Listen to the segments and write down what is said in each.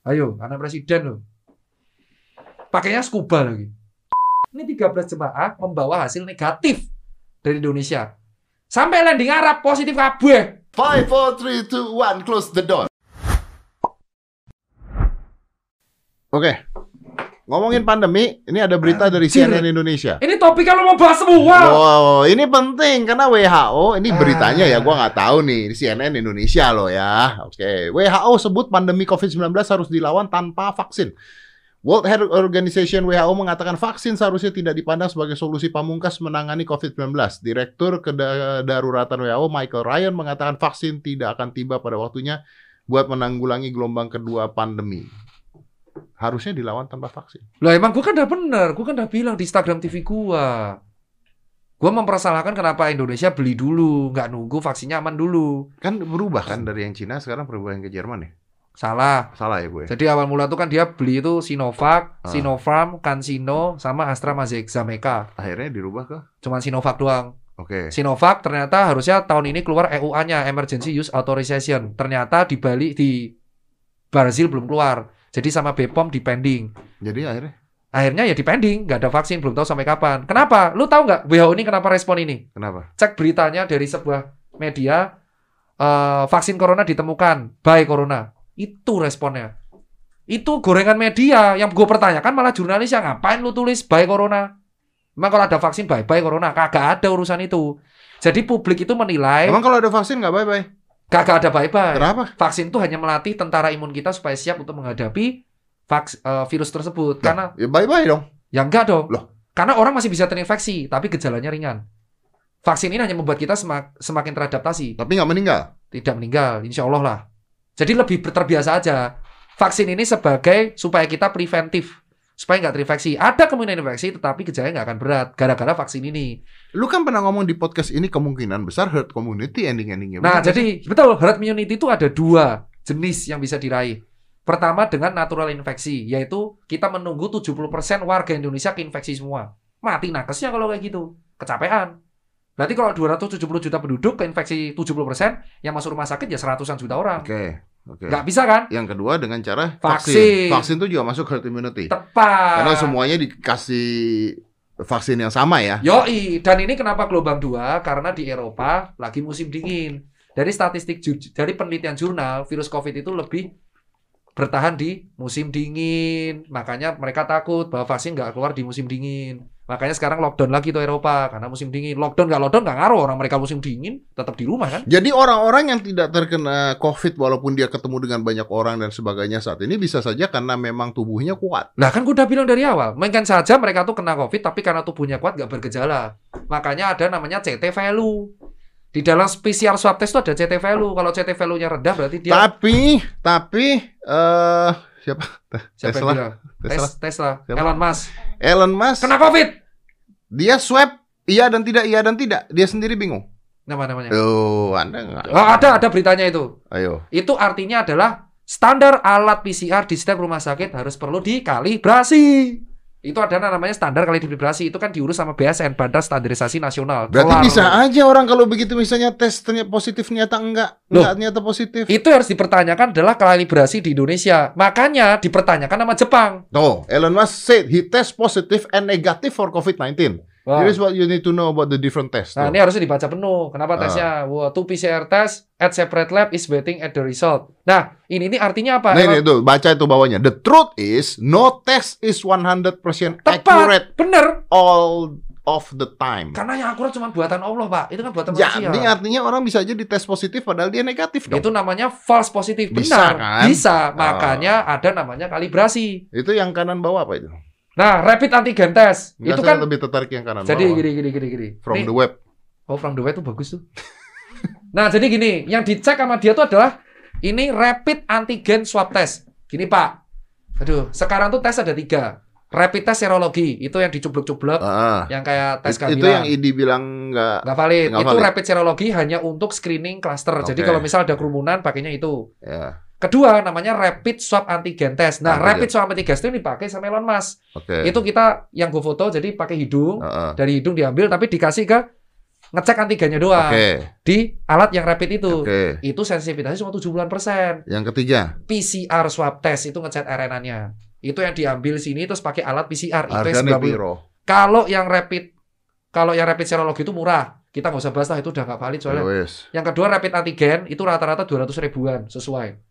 Ayo, anak presiden loh. Pakainya scuba lagi. Ini 13 jemaah membawa hasil negatif dari Indonesia. Sampai landing Arab positif kabeh. Five, four, three, two, one, close the door. Oke, ngomongin pandemi, ini ada berita dari Anjir. CNN Indonesia. Ini topik kalau mau bahas semua. Wow, ini penting karena WHO, ini beritanya ya, Ah. gua nggak tahu nih, di CNN Indonesia loh ya. Oke, WHO sebut pandemi COVID-19 harus dilawan tanpa vaksin. World Health Organization WHO mengatakan vaksin seharusnya tidak dipandang sebagai solusi pamungkas menangani COVID-19. Direktur Kedaruratan WHO Michael Ryan mengatakan vaksin tidak akan tiba pada waktunya buat menanggulangi gelombang kedua pandemi. Harusnya dilawan tanpa vaksin. Lah emang gua kan udah bener, gua kan udah bilang di Instagram TV gua. Gua mempersalahkan kenapa Indonesia beli dulu, nggak nunggu vaksinnya aman dulu. Kan berubah kan dari yang Cina sekarang berubah yang ke Jerman ya? Salah. Salah ya gue? Jadi awal mula tuh kan dia beli itu Sinovac, Ah. Sinopharm, CanSino, sama AstraZeneca. Akhirnya dirubah ke? Cuman Sinovac doang. Oke. Sinovac ternyata harusnya tahun ini keluar EUA-nya, Emergency Use Authorization. Ternyata di Bali di Brazil belum keluar. Jadi sama BPOM di pending. Jadi akhirnya Akhirnya ya di pending, nggak ada vaksin, belum tahu sampai kapan. Kenapa? Lu tahu nggak WHO ini kenapa respon ini? kenapa? Cek beritanya dari sebuah media, eh, vaksin corona ditemukan, by corona. Itu responnya. Itu gorengan media yang gue pertanyakan malah jurnalis yang ngapain lu tulis by corona? Emang kalau ada vaksin bye bye corona, kagak ada urusan itu. Jadi publik itu menilai Emang kalau ada vaksin nggak bye-bye? Kagak ada bye bye. Kenapa? Vaksin itu hanya melatih tentara imun kita supaya siap untuk menghadapi vaks, eh, virus tersebut. Karena Ya bye-bye dong. Ya enggak dong. Loh. Karena orang masih bisa terinfeksi, tapi gejalanya ringan. Vaksin ini hanya membuat kita semak- semakin teradaptasi, Tapi nggak meninggal. tidak meninggal, insya Allah lah. Jadi lebih terbiasa aja. Vaksin ini sebagai supaya kita preventif, supaya nggak terinfeksi. Ada kemungkinan infeksi, tetapi gejalanya nggak akan berat gara-gara vaksin ini. Lu kan pernah ngomong di podcast ini kemungkinan besar herd community ending-endingnya. Nah, sih? jadi betul herd immunity itu ada dua jenis yang bisa diraih. Pertama dengan natural infeksi, yaitu kita menunggu 70% warga Indonesia keinfeksi semua. Mati nakesnya kalau kayak gitu. Kecapean. Berarti kalau 270 juta penduduk keinfeksi 70%, yang masuk rumah sakit ya seratusan juta orang. Oke. Oke. Nggak bisa kan? Yang kedua dengan cara Vaksin. vaksin. Vaksin itu juga masuk herd immunity. Tepat. Karena semuanya dikasih vaksin yang sama ya. Yoi, dan ini kenapa gelombang 2? Karena di Eropa lagi musim dingin. Dari statistik dari penelitian jurnal, virus COVID itu lebih bertahan di musim dingin. Makanya mereka takut bahwa vaksin nggak keluar di musim dingin. Makanya sekarang lockdown lagi tuh Eropa karena musim dingin. Lockdown nggak lockdown nggak ngaruh orang mereka musim dingin tetap di rumah kan. Jadi orang-orang yang tidak terkena COVID walaupun dia ketemu dengan banyak orang dan sebagainya saat ini bisa saja karena memang tubuhnya kuat. Nah kan gue udah bilang dari awal, mungkin saja mereka tuh kena COVID tapi karena tubuhnya kuat nggak bergejala. Makanya ada namanya CT value. Di dalam PCR swab test itu ada CT value. Kalau CT value-nya rendah berarti dia Tapi, tapi eh siapa? siapa Tesla. Tesla. Tes, Tesla, Siapa? Elon Musk. Elon Musk. Kena COVID. Dia swab iya dan tidak, iya dan tidak. Dia sendiri bingung. Nama namanya. Oh, Anda nggak? Oh, ada ada beritanya itu. Ayo. Itu artinya adalah standar alat PCR di setiap rumah sakit harus perlu dikalibrasi. Itu ada namanya standar kalibrasi. Itu kan diurus sama BSN, Badan Standarisasi Nasional. Berarti Kelar. bisa aja orang kalau begitu misalnya tes ternyata positif ternyata enggak, Loh. enggak ternyata positif. Itu harus dipertanyakan adalah kalibrasi di Indonesia. Makanya dipertanyakan nama Jepang. Tuh, Elon Musk said he test positive and negative for COVID-19. Wah. Here's what you need to know about the different tests. Nah, Tuh. ini harusnya dibaca penuh. Kenapa Ah. tesnya? Wah, two PCR test at separate lab is waiting at the result. Nah, ini ini artinya apa? Nah, ini tuh, baca itu bawahnya. The truth is, no test is 100% Tepat, accurate bener. all of the time. Karena yang akurat cuma buatan Allah, Pak. Itu kan buatan manusia. Jadi artinya orang bisa aja dites positif padahal dia negatif dong. Itu namanya false positif. Bisa, Benar. kan? Bisa. Ah. Makanya ada namanya kalibrasi. Itu yang kanan bawah apa itu? Nah, rapid antigen test. Enggak, itu kan lebih tertarik yang kanan jadi gini gini gini gini. From Nih, the web. Oh, from the web itu bagus tuh. nah, jadi gini, yang dicek sama dia tuh adalah ini rapid antigen swab test. Gini, Pak. Aduh, sekarang tuh tes ada tiga. Rapid test serologi, itu yang dicublek-cublek, Ah. yang kayak tes It- itu yang kehamilan. ID bilang enggak Nggak valid. nggak itu valid. rapid serologi hanya untuk screening cluster. Jadi Oke. kalau misal ada kerumunan, pakainya itu. ya. Kedua, namanya rapid swab antigen test. Nah, Antigen. rapid swab antigen test itu dipakai sama Elon Musk. Oke. Itu kita yang gue foto, jadi pakai hidung. Heeh. Dari hidung diambil, tapi dikasih ke ngecek antigennya doang Oke. di alat yang rapid itu. Oke. Itu sensitivitasnya cuma 70-an persen. Yang ketiga, PCR swab test itu ngecek RNA-nya. Itu yang diambil sini terus pakai alat PCR harganya 90. piro? Kalau yang rapid kalau yang rapid serologi itu murah. Kita nggak usah bahas lah itu udah nggak valid soalnya. Wes. Yang kedua rapid antigen itu rata-rata 200 ribuan sesuai.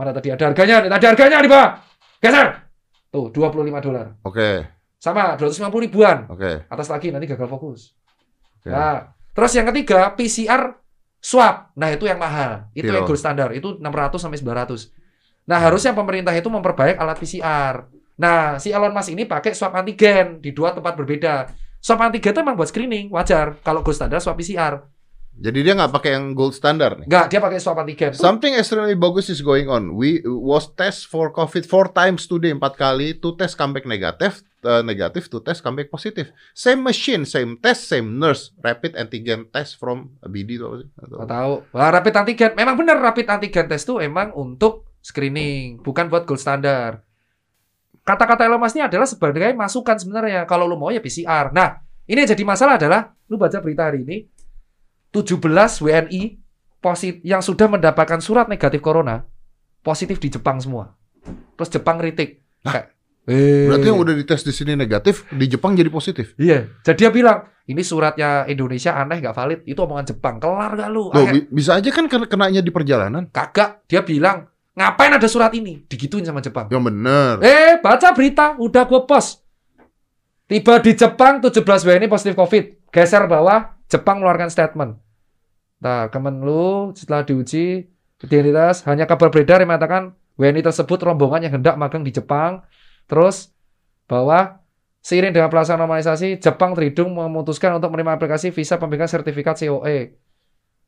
Mana tadi ada harganya? Nih, Tadi harganya di bawah. Geser. Tuh 25 dolar. Oke. Sama 250 ribuan. Oke. Atas lagi nanti gagal fokus. Oke. Nah, terus yang ketiga PCR swab. Nah, itu yang mahal. Itu yang gold standar. Itu 600 sampai 900. Nah, harusnya pemerintah itu memperbaik alat PCR. Nah, si Elon Musk ini pakai swab antigen di dua tempat berbeda. Swab antigen itu emang buat screening, wajar. Kalau gold standar swab PCR. Jadi dia nggak pakai yang gold standard nih. Enggak, dia pakai swab antigen. Something extremely bogus is going on. We was test for COVID four times today, empat kali. Two test comeback negatif, uh, negatif. Two test comeback positif. Same machine, same test, same nurse. Rapid antigen test from BD itu apa sih? Nggak tahu. Wah, rapid antigen. Memang benar rapid antigen test itu emang untuk screening, bukan buat gold standar. Kata-kata Elon Musk ini adalah sebagai masukan sebenarnya. Kalau lu mau ya PCR. Nah, ini yang jadi masalah adalah lu baca berita hari ini 17 WNI posit yang sudah mendapatkan surat negatif corona positif di Jepang semua. Terus Jepang kritik. Kayak, eh, Berarti yang udah dites di sini negatif, di Jepang jadi positif. Iya. Jadi dia bilang, ini suratnya Indonesia aneh nggak valid. Itu omongan Jepang. Kelar gak lu? Loh, bi- bisa aja kan kena kenanya di perjalanan. Kagak, dia bilang, ngapain ada surat ini? Digituin sama Jepang. Yang bener. Eh, baca berita, udah gue post. Tiba di Jepang 17 WNI positif COVID. Geser bawah, Jepang mengeluarkan statement. Nah, Kemenlu setelah diuji identitas hanya kabar beredar yang mengatakan WNI tersebut rombongan yang hendak magang di Jepang. Terus bahwa seiring dengan pelaksanaan normalisasi, Jepang terhidung memutuskan untuk menerima aplikasi visa pemberian sertifikat COE.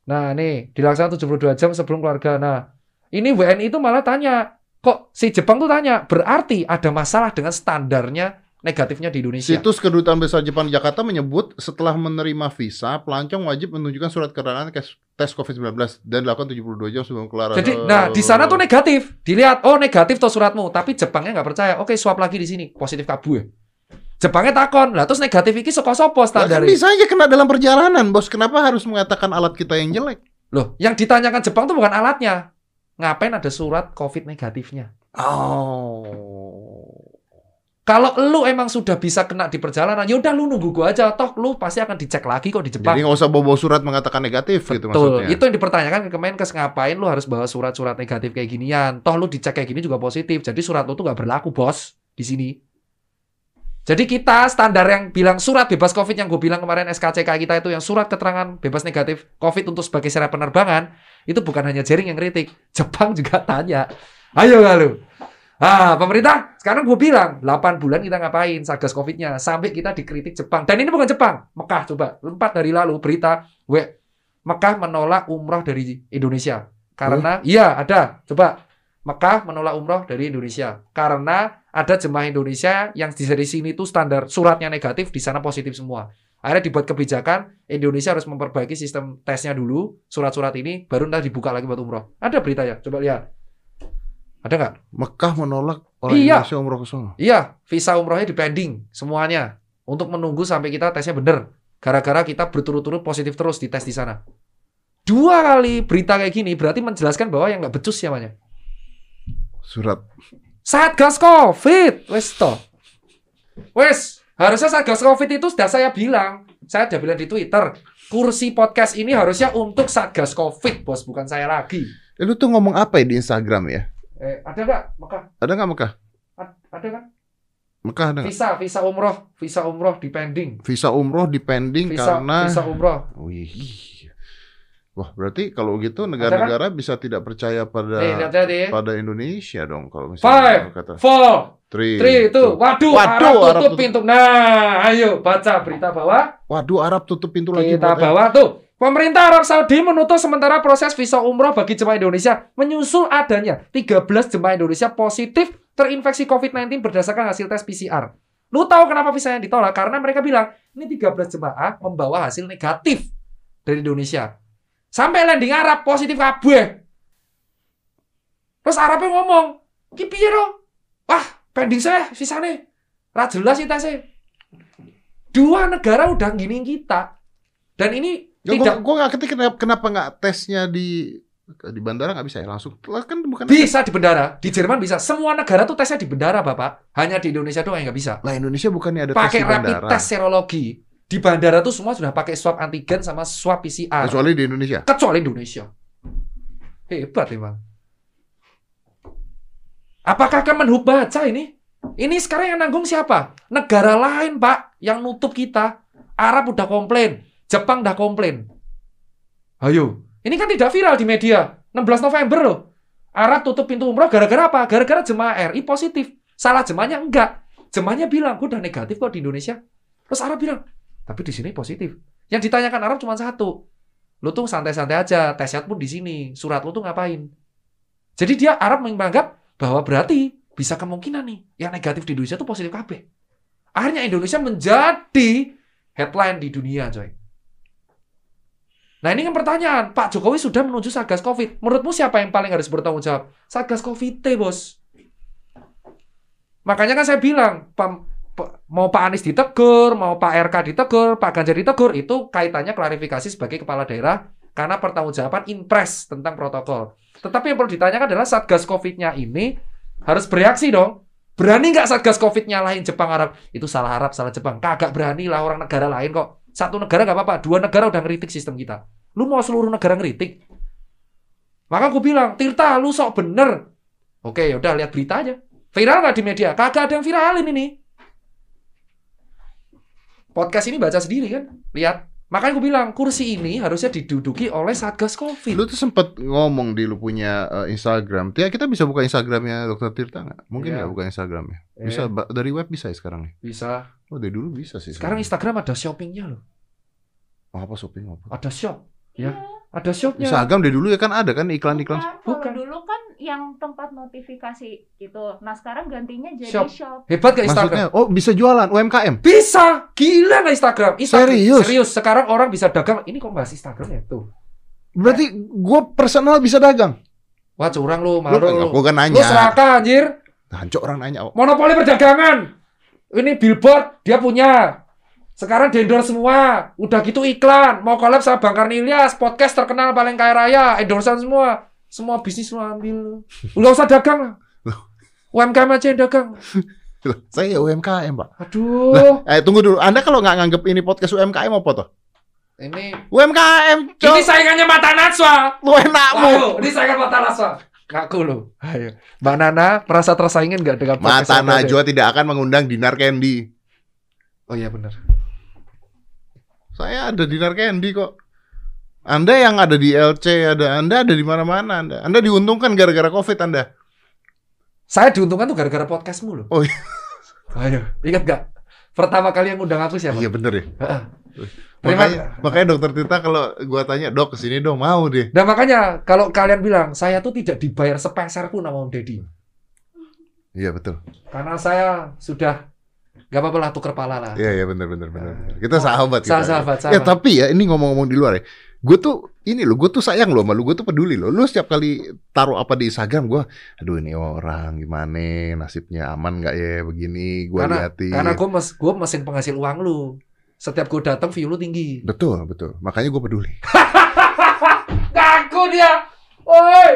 Nah, ini dilaksanakan 72 jam sebelum keluarga. Nah, ini WNI itu malah tanya, kok si Jepang tuh tanya, berarti ada masalah dengan standarnya negatifnya di Indonesia. Situs Kedutaan Besar Jepang di Jakarta menyebut setelah menerima visa, pelancong wajib menunjukkan surat keterangan tes COVID-19 dan dilakukan 72 jam sebelum kelar. Jadi, nah di sana tuh negatif. Dilihat, oh negatif tuh suratmu, tapi Jepangnya nggak percaya. Oke, swab lagi di sini, positif kabur. Jepangnya takon, lah terus negatif iki soko sopo Lah, kan standar bisa aja kena dalam perjalanan, bos. Kenapa harus mengatakan alat kita yang jelek? Loh, yang ditanyakan Jepang tuh bukan alatnya. Ngapain ada surat COVID negatifnya? Oh. Kalau lu emang sudah bisa kena di perjalanan, ya udah lu nunggu gua aja. Toh lu pasti akan dicek lagi kok di Jepang. Jadi nggak usah bawa surat mengatakan negatif gitu Betul. maksudnya. Itu yang dipertanyakan ke Kemenkes ngapain lu harus bawa surat-surat negatif kayak ginian. Toh lu dicek kayak gini juga positif. Jadi surat lu tuh nggak berlaku, Bos, di sini. Jadi kita standar yang bilang surat bebas COVID yang gue bilang kemarin SKCK kita itu yang surat keterangan bebas negatif COVID untuk sebagai syarat penerbangan itu bukan hanya jaring yang kritik, Jepang juga tanya. Ayo gak lu? Ah, pemerintah sekarang gue bilang 8 bulan kita ngapain satgas COVID-nya sampai kita dikritik Jepang. Dan ini bukan Jepang, Mekah coba. Empat hari lalu berita we Mekah menolak umroh dari Indonesia karena iya ada coba Mekah menolak umroh dari Indonesia karena ada jemaah Indonesia yang di dari sini tuh standar suratnya negatif di sana positif semua. Akhirnya dibuat kebijakan Indonesia harus memperbaiki sistem tesnya dulu surat-surat ini baru nanti dibuka lagi buat umroh. Ada berita ya? Coba lihat. Ada nggak? Mekah menolak orang Iya. Indonesia umroh ke sana. Iya, visa umrohnya di pending semuanya untuk menunggu sampai kita tesnya bener. Gara-gara kita berturut-turut positif terus di tes di sana. Dua kali berita kayak gini berarti menjelaskan bahwa yang nggak becus siapanya. Surat. Satgas Covid, wes toh. Wes, harusnya Satgas Covid itu sudah saya bilang. Saya udah bilang di Twitter, kursi podcast ini harusnya untuk Satgas Covid, bos, bukan saya lagi. Eh, lu tuh ngomong apa ya di Instagram ya? Eh, ada nggak? Mekah? Ada nggak Mekah? Ad- Ada kan? Mekah ada? Visa, visa umroh, visa umroh di pending. Visa umroh dipending Visa, karena visa umroh. Wih. Wah, berarti kalau gitu negara-negara bisa tidak percaya pada ya. pada Indonesia dong kalau Five, misalnya kata four, three, three, two. Waduh, Waduh, Arab Arab tutup tutup. pintu. Nah, ayo baca berita bawah. Waduh, Arab tutup pintu lagi Kita buat bawa tuh. Pemerintah Arab Saudi menutup sementara proses visa umroh bagi jemaah Indonesia menyusul adanya 13 jemaah Indonesia positif terinfeksi COVID-19 berdasarkan hasil tes PCR. Lu tahu kenapa visanya ditolak? Karena mereka bilang, ini 13 jemaah membawa hasil negatif dari Indonesia. Sampai landing Arab positif kabeh. Terus Arabnya ngomong, "Ki? Wah, pending saya visane. Ra jelas sih tesnya." Dua negara udah giniin kita. Dan ini Tidak. gua nggak ngerti kenapa, kenapa nggak tesnya di di bandara nggak bisa ya langsung kan bukan Bisa di bendara, di Jerman bisa. Semua negara tuh tesnya di bendara, Bapak. Hanya di Indonesia doang yang nggak bisa. lah Indonesia bukannya ada tes Pakai rapid bandara test serologi. Di bandara tuh semua sudah pakai swab antigen sama swab PCR. kecuali di Indonesia Kecuali Indonesia. Hebat emang. Apakah Kemenhub baca ini? Ini sekarang yang nanggung siapa? Negara lain, Pak, yang nutup kita. Arab udah komplain, Jepang udah komplain. Ayo, ini kan tidak viral di media. 16 November loh. Arab tutup pintu umroh gara-gara apa? Gara-gara jemaah RI positif. Salah jemaahnya enggak. Jemaahnya bilang, gue udah negatif kok di Indonesia. Terus Arab bilang, tapi di sini positif. Yang ditanyakan Arab cuma satu. Lu tuh santai-santai aja, tesnya pun di sini. Surat lu tuh ngapain? Jadi dia Arab menganggap bahwa berarti bisa kemungkinan nih yang negatif di Indonesia tuh positif KB. Akhirnya Indonesia menjadi headline di dunia, coy. Nah ini kan pertanyaan, Pak Jokowi sudah menuju Satgas Covid. Menurutmu siapa yang paling harus bertanggung jawab? Satgas Covid, bos. Makanya kan saya bilang, pe- mau Pak Anies ditegur, mau Pak RK ditegur, Pak Ganjar ditegur, itu kaitannya klarifikasi sebagai kepala daerah karena pertanggungjawaban impres tentang protokol. Tetapi yang perlu ditanyakan adalah Satgas Covid-nya ini harus bereaksi dong. Berani nggak Satgas Covid nyalahin Jepang Arab? Itu salah Arab, salah Jepang. Kagak berani lah orang negara lain kok. Satu negara nggak apa-apa, dua negara udah ngeritik sistem kita. Lu mau seluruh negara ngeritik? Maka aku bilang, Tirta, lu sok bener. Oke, yaudah lihat berita aja. Viral nggak di media? Kagak ada yang viralin ini. Podcast ini baca sendiri kan? Lihat. Makanya aku bilang, kursi ini harusnya diduduki oleh Satgas Covid. lu tuh sempet ngomong di lu punya eh, Instagram ya kita bisa buka Instagramnya Dokter Tirta nggak mungkin nggak buka Instagramnya Eh. bisa ba- dari web bisa ya sekarang nih Bisa. oh dari dulu bisa sih Sekarang Instagram ada shoppingnya loh. Oh, apa shopping apa Ada shop. Ya. Ada shopnya. Instagram dari dulu ya kan ada kan iklan-iklan Bukan. Bukan. Kalau dulu kan yang tempat notifikasi gitu. Nah sekarang gantinya jadi Shop. shop. Hebat gak maksudnya Instagram? oh bisa jualan UMKM Bisa. Gila gak Instagram? Instagram. Serius? Serius. Sekarang orang bisa dagang. Ini kok bahas Instagram ya? Tuh. berarti gue personal bisa dagang Wah curang lu, lu malu lu. aku kan Lu nanya serakah anjir. Hancur orang nanya oh, Monopoli perdagangan. Ini billboard dia punya. Sekarang endorse semua. Udah gitu iklan. Mau collab sama Bang Karni Ilyas, podcast terkenal paling kaya raya, endorsean semua. Semua bisnis lu ambil. Lu gak usah dagang lah. UMKM aja yang dagang. Loh, saya UMKM pak Aduh. eh tunggu dulu anda kalau nggak nganggep ini podcast UMKM apa tuh Ini UMKM ini cok saingannya Mata Najwa. lu enakmu Ayo, ini saingan Mata Najwa. Ngaku lu. Ayo. Mbak Nana merasa tersaingin nggak dengan podcast Mata? Najwa tidak akan mengundang Dinar Candy Oh iya benar. Saya ada Dinar Candy kok. Anda yang ada di LC, ada Anda ada di mana-mana Anda. Anda diuntungkan gara-gara Covid Anda. Saya diuntungkan tuh gara-gara podcastmu loh. Oh, iya. Ayo, ingat nggak? Pertama kali yang undang aku siapa? Iya bener ya. Makanya, makanya dokter Tita kalau gua tanya, "Dok, ke sini dong." Mau deh. Nah makanya kalau kalian bilang saya tuh tidak dibayar sepeser pun sama Om Deddy Iya betul. karena saya sudah nggak apa-apa lah tuker pala lah. Iya iya bener bener. bener. Kita sahabat kita. Sa- sahabat, Ya sahabat. tapi ya ini ngomong-ngomong di luar ya. Gue tuh ini loh, gue tuh sayang loh sama lu, gue tuh peduli loh. Lu setiap kali taruh apa di Instagram gue, aduh ini orang gimana, nasibnya aman nggak ya begini, gue liatin. karena gue mes, gue mesin penghasil uang lu. Setiap gue datang view lu tinggi. Betul betul, makanya gue peduli. Ngaku dia. Oi,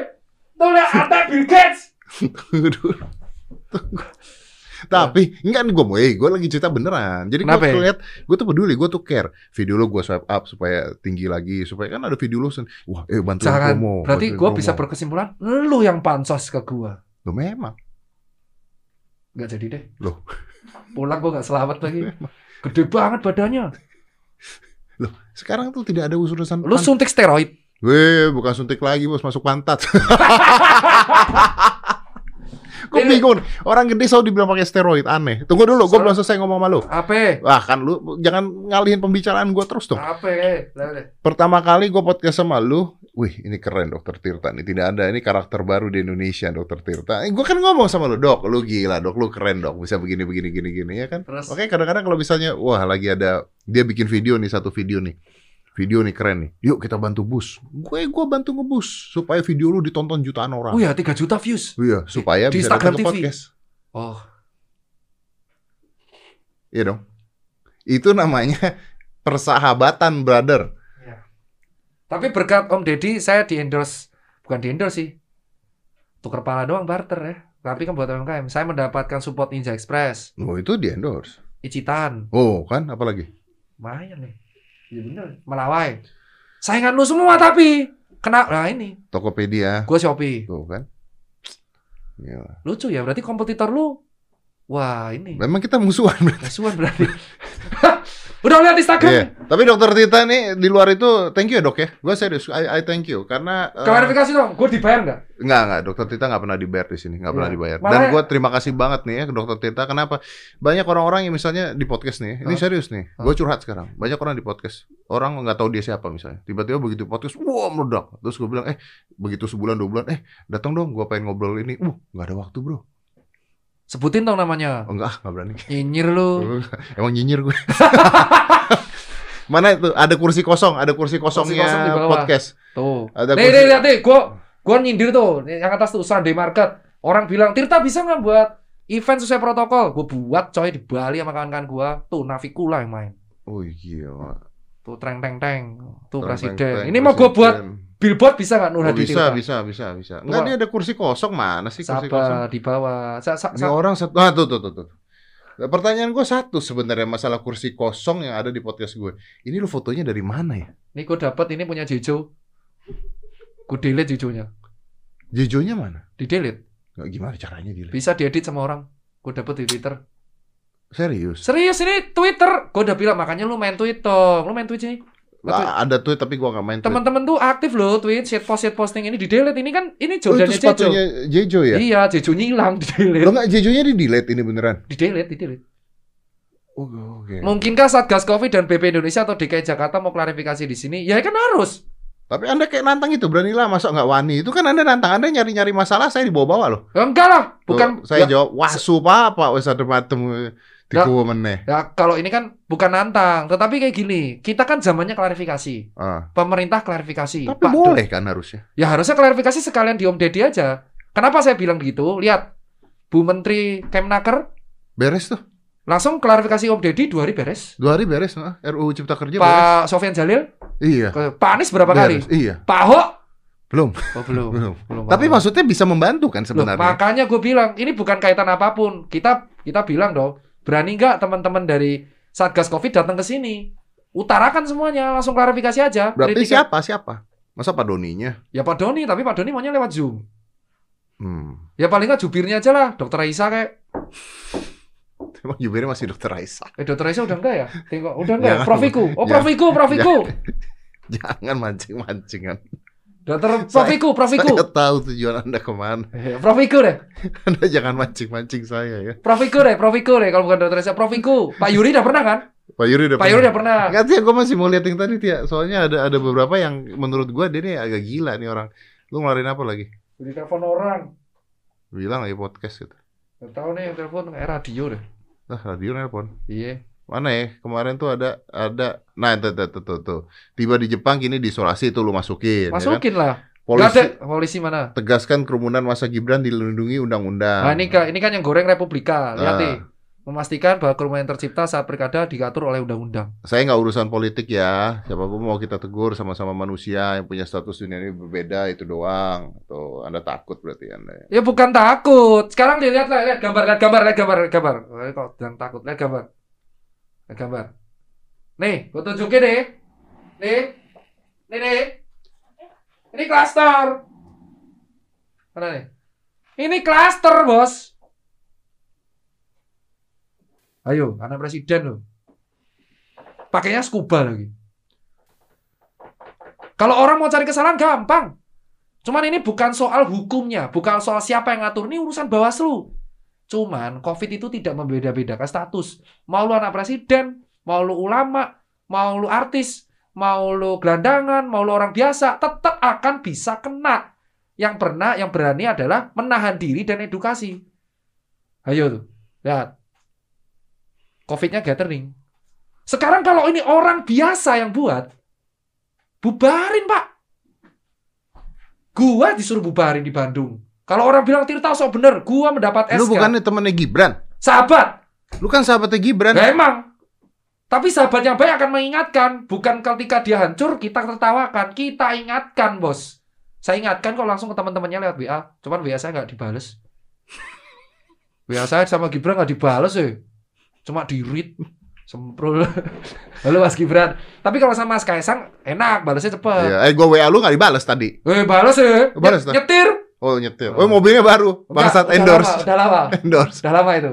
tuh lihat ada Bill Gates. Tapi enggak nih gue mau, eh gue lagi cerita beneran. Jadi gue tuh lihat, gue tuh peduli, gue tuh care. Video lu gue swipe up supaya tinggi lagi, supaya kan ada video lu, sen- wah, eh Jangan. promo. Berarti gue bisa berkesimpulan, lu yang pansos ke gue. Loh memang. Nggak jadi deh. Loh. Pulang gue nggak selamat lagi. Gede banget badannya. Sekarang tuh tidak ada urusan Lu suntik steroid. Weh, bukan suntik lagi bos, masuk pantat. Gue Ini- bingung. Orang gede selalu dibilang pakai steroid, aneh. Tunggu dulu, gue belum selesai ngomong sama lu. Apa? Wah kan lu jangan ngalihin pembicaraan gue terus dong. Apa? Pertama kali gue podcast sama lu, wih ini keren dokter Tirta nih. Tidak ada ini karakter baru di Indonesia dokter Tirta. Eh, gue kan ngomong sama lu, dok, lu gila dok, lu keren dok, bisa begini begini gini gini ya kan. Terus Oke kadang-kadang kalau misalnya, wah lagi ada dia bikin video nih satu video nih, video nih keren nih. Yuk kita bantu bus. Gue gue bantu ngebus supaya video lu ditonton jutaan orang. Oh ya 3 juta views. Iya supaya Di bisa Instagram datang ke TV. podcast. Oh, Iya dong. Itu namanya persahabatan brother. Iya. Tapi berkat Om Deddy saya di endorse, bukan di endorse sih. Tuker kepala doang barter ya. Tapi kan buat UMKM, saya mendapatkan support Ninja Express, Oh, itu di endorse. Icitan, Oh, kan apalagi? lumayan nih. Iya bener, Melawai. Saingan lu semua tapi kena nah ini, Tokopedia. gue Shopee. Tuh kan. Gila. Lucu ya, berarti kompetitor lu Wah, ini Memang kita musuhan. musuhan berarti. Udah lihat Instagram. Iya. Tapi dokter Tita nih di luar itu thank you ya dok ya. Gue serius, I, I thank you karena eh, Klarifikasi dong, gue dibayar nggak? Enggak, enggak. Dokter Tita nggak pernah dibayar di sini, nggak pernah Iya. dibayar. Dan gue terima kasih banget nih ya ke Dokter Tita. Kenapa? Banyak orang-orang yang misalnya di podcast nih, ini serius nih. Gue curhat sekarang. Banyak orang di podcast, orang nggak tahu dia siapa misalnya. Tiba-tiba begitu podcast, wah meledak. Terus gue bilang, eh begitu sebulan dua bulan, eh datang dong, gue pengen ngobrol ini. Uh, nggak ada waktu bro. Sebutin dong namanya. Oh, enggak, nggak berani. Nyinyir lu. Emang nyinyir gue. Mana itu? Ada kursi kosong, ada kursi kosongnya kosong di bawah. podcast. Tuh. Ada Nih, kursi- nih, lihat nih, gua gua nyindir tuh, yang atas tuh Sunday Market. Orang bilang, "Tirta bisa nggak buat event sesuai protokol?" Gua buat coy di Bali sama kawan-kawan gua. Tuh Navikula yang main. Oh gila. Tuh treng teng teng. Tuh Teng, presiden. teng, Ini mau gua buat presiden. Billboard bisa nggak Nur Oh, Hadi bisa, bisa, bisa, bisa. Enggak, dia ada kursi kosong mana sih kursi kosong? Sabar di bawah. Sa, sa, Ini sa- orang satu, ah tuh tuh tuh tuh. Nah, Pertanyaan gue satu sebenarnya masalah kursi kosong yang ada di podcast gue. Ini lu fotonya dari mana ya? Nih gua dapat ini punya Jejo. Gua delete Jejonya. Jejonya mana? Di delete. Nggak gimana caranya dia? Bisa diedit sama orang. Gua dapet di Twitter. Serius? Serius ini Twitter. Gua udah bilang makanya lu main Twitter. Lu main Twitch ini. Ah, ada tweet tapi gue nggak main. Teman-teman tuh aktif loh tweet, shit post, shit posting ini di delete. Ini kan ini Oh, itu Jordannya Jejo. Jejo ya? Iya, Jejonya hilang di Lo delete. nggak Jejonya di delete ini beneran? Di delete, di delete. Oh, oke. Mungkinkah Satgas Covid dan BP Indonesia atau DKI Jakarta mau klarifikasi di sini? Ya kan harus. Tapi anda kayak nantang itu beranilah masa nggak wani itu kan anda nantang anda nyari-nyari masalah saya dibawa-bawa loh. Enggak lah, bukan Tuh, saya ya, jawab wasu apa pak wes ada matem di Ya. kuwo meneh. ya, kalau ini kan bukan nantang, tetapi kayak gini. Kita kan zamannya klarifikasi. Ah. Pemerintah klarifikasi. Tapi Pak, boleh kan harusnya. Ya harusnya klarifikasi sekalian di Om Deddy aja. Kenapa saya bilang begitu? Lihat, Bu Menteri Kemnaker Beres tuh. langsung klarifikasi Om Deddy dua hari beres. Dua hari beres, ah. RUU Cipta Kerja beres. Pak Sofian Jalil, Iya. Pak Anies berapa kali? Beres. Iya. Pak Ahok? Belum. Oh, belum. Belum. belum Tapi maksudnya bisa membantu kan Loh, sebenarnya. makanya gue bilang ini bukan kaitan apa pun. Kita kita bilang dong, berani nggak teman-teman dari Satgas Covid datang ke sini? Utarakan semuanya, langsung klarifikasi aja. Berarti Kritiknya- siapa? Siapa? Masa Pak Doninya? Ya Pak Doni, tapi Pak Doni maunya lewat Zoom. Hmm. Ya paling nggak jubirnya aja lah, Dokter Raisa kayak. Emang jubirnya masih Dokter Raisa. Eh Dokter Raisa udah enggak ya? Tengok, udah enggak. ya? Jangan. Profiku, oh. Profiku, Profiku. Jangan mancing-mancingan. Dokter Profiku, Profiku. Saya tahu tujuan Anda ke mana. Eh, Profiku deh, Anda jangan mancing-mancing saya ya. Profiku deh, Profiku deh. Kalau bukan Dokter Raisa, Profiku. Pak Yuri udah pernah kan? Pak Yuri udah Pak Yuri udah pernah. Enggak sih, gue masih mau lihat yang tadi Tia. Soalnya ada ada beberapa yang menurut gue dia nih agak gila nih orang. Lu ngeluarin apa lagi? Di telepon orang. Bilang lagi podcast gitu. Gak tahu nih yang telepon kayak radio deh. Nah, radio nelpon. Iya. Mana ya? Kemarin tuh ada ada nah tuh tuh tuh, tuh, tuh. Tiba di Jepang kini diisolasi tuh lu masukin. ya kan? Masukin lah. Gak Polisi ada polisi mana? tegaskan kerumunan masa Gibran dilindungi undang-undang. Nah, ini kan ini kan yang goreng Republika. Lihat Ah. nih. Memastikan bahwa kerumunan tercipta saat pilkada diatur oleh undang-undang. Saya nggak urusan politik ya. Siapa pun mau kita tegur sama-sama manusia yang punya status dunia ini berbeda itu doang. Tuh, Anda takut berarti Anda. Ya bukan takut. Sekarang dilihat lah, lihat gambar, lihat gambar, lihat gambar, lihat gambar. Kok jangan takut, lihat gambar. Lihat gambar. Nih, gue tunjukin deh. Nih. Nih nih. Ini klaster. Mana nih? Ini klaster, Bos. Ayo, anak presiden loh. Pakainya scuba lagi. Kalau orang mau cari kesalahan gampang. Cuman ini bukan soal hukumnya, bukan soal siapa yang ngatur. Ini urusan Bawaslu. Cuman COVID itu tidak membeda-bedakan status. Mau lu anak presiden, mau lu ulama, mau lu artis, mau lu gelandangan, mau lu orang biasa, tetap akan bisa kena. Yang pernah, yang berani adalah menahan diri dan edukasi. Ayo tuh, lihat. COVID-nya gathering. Sekarang kalau ini orang biasa yang buat, bubarin pak. Gua disuruh bubarin di Bandung. Kalau orang bilang Tirta sok bener, gua mendapat SK. Lu bukannya temennya Gibran? Sahabat. Lu kan sahabatnya Gibran. Lah emang. Tapi sahabat yang baik akan mengingatkan, bukan ketika dia hancur kita tertawakan, kita ingatkan bos. Saya ingatkan kok langsung ke teman-temannya lewat WA, cuman WA saya nggak dibales. WA saya sama Gibran nggak dibales ya, cuma di read, semprul. Halo Mas Gibran. Tapi kalau sama Mas Kaisang enak, balesnya cepet. Iya, eh gua WA lu nggak dibales tadi. Eh bales ya, Bales, Nye- nyetir. Oh, nyetir. Oh. Oh, mobilnya baru. Bangsat endorse. Udah lama, udah lama, Endorse. udah lama itu.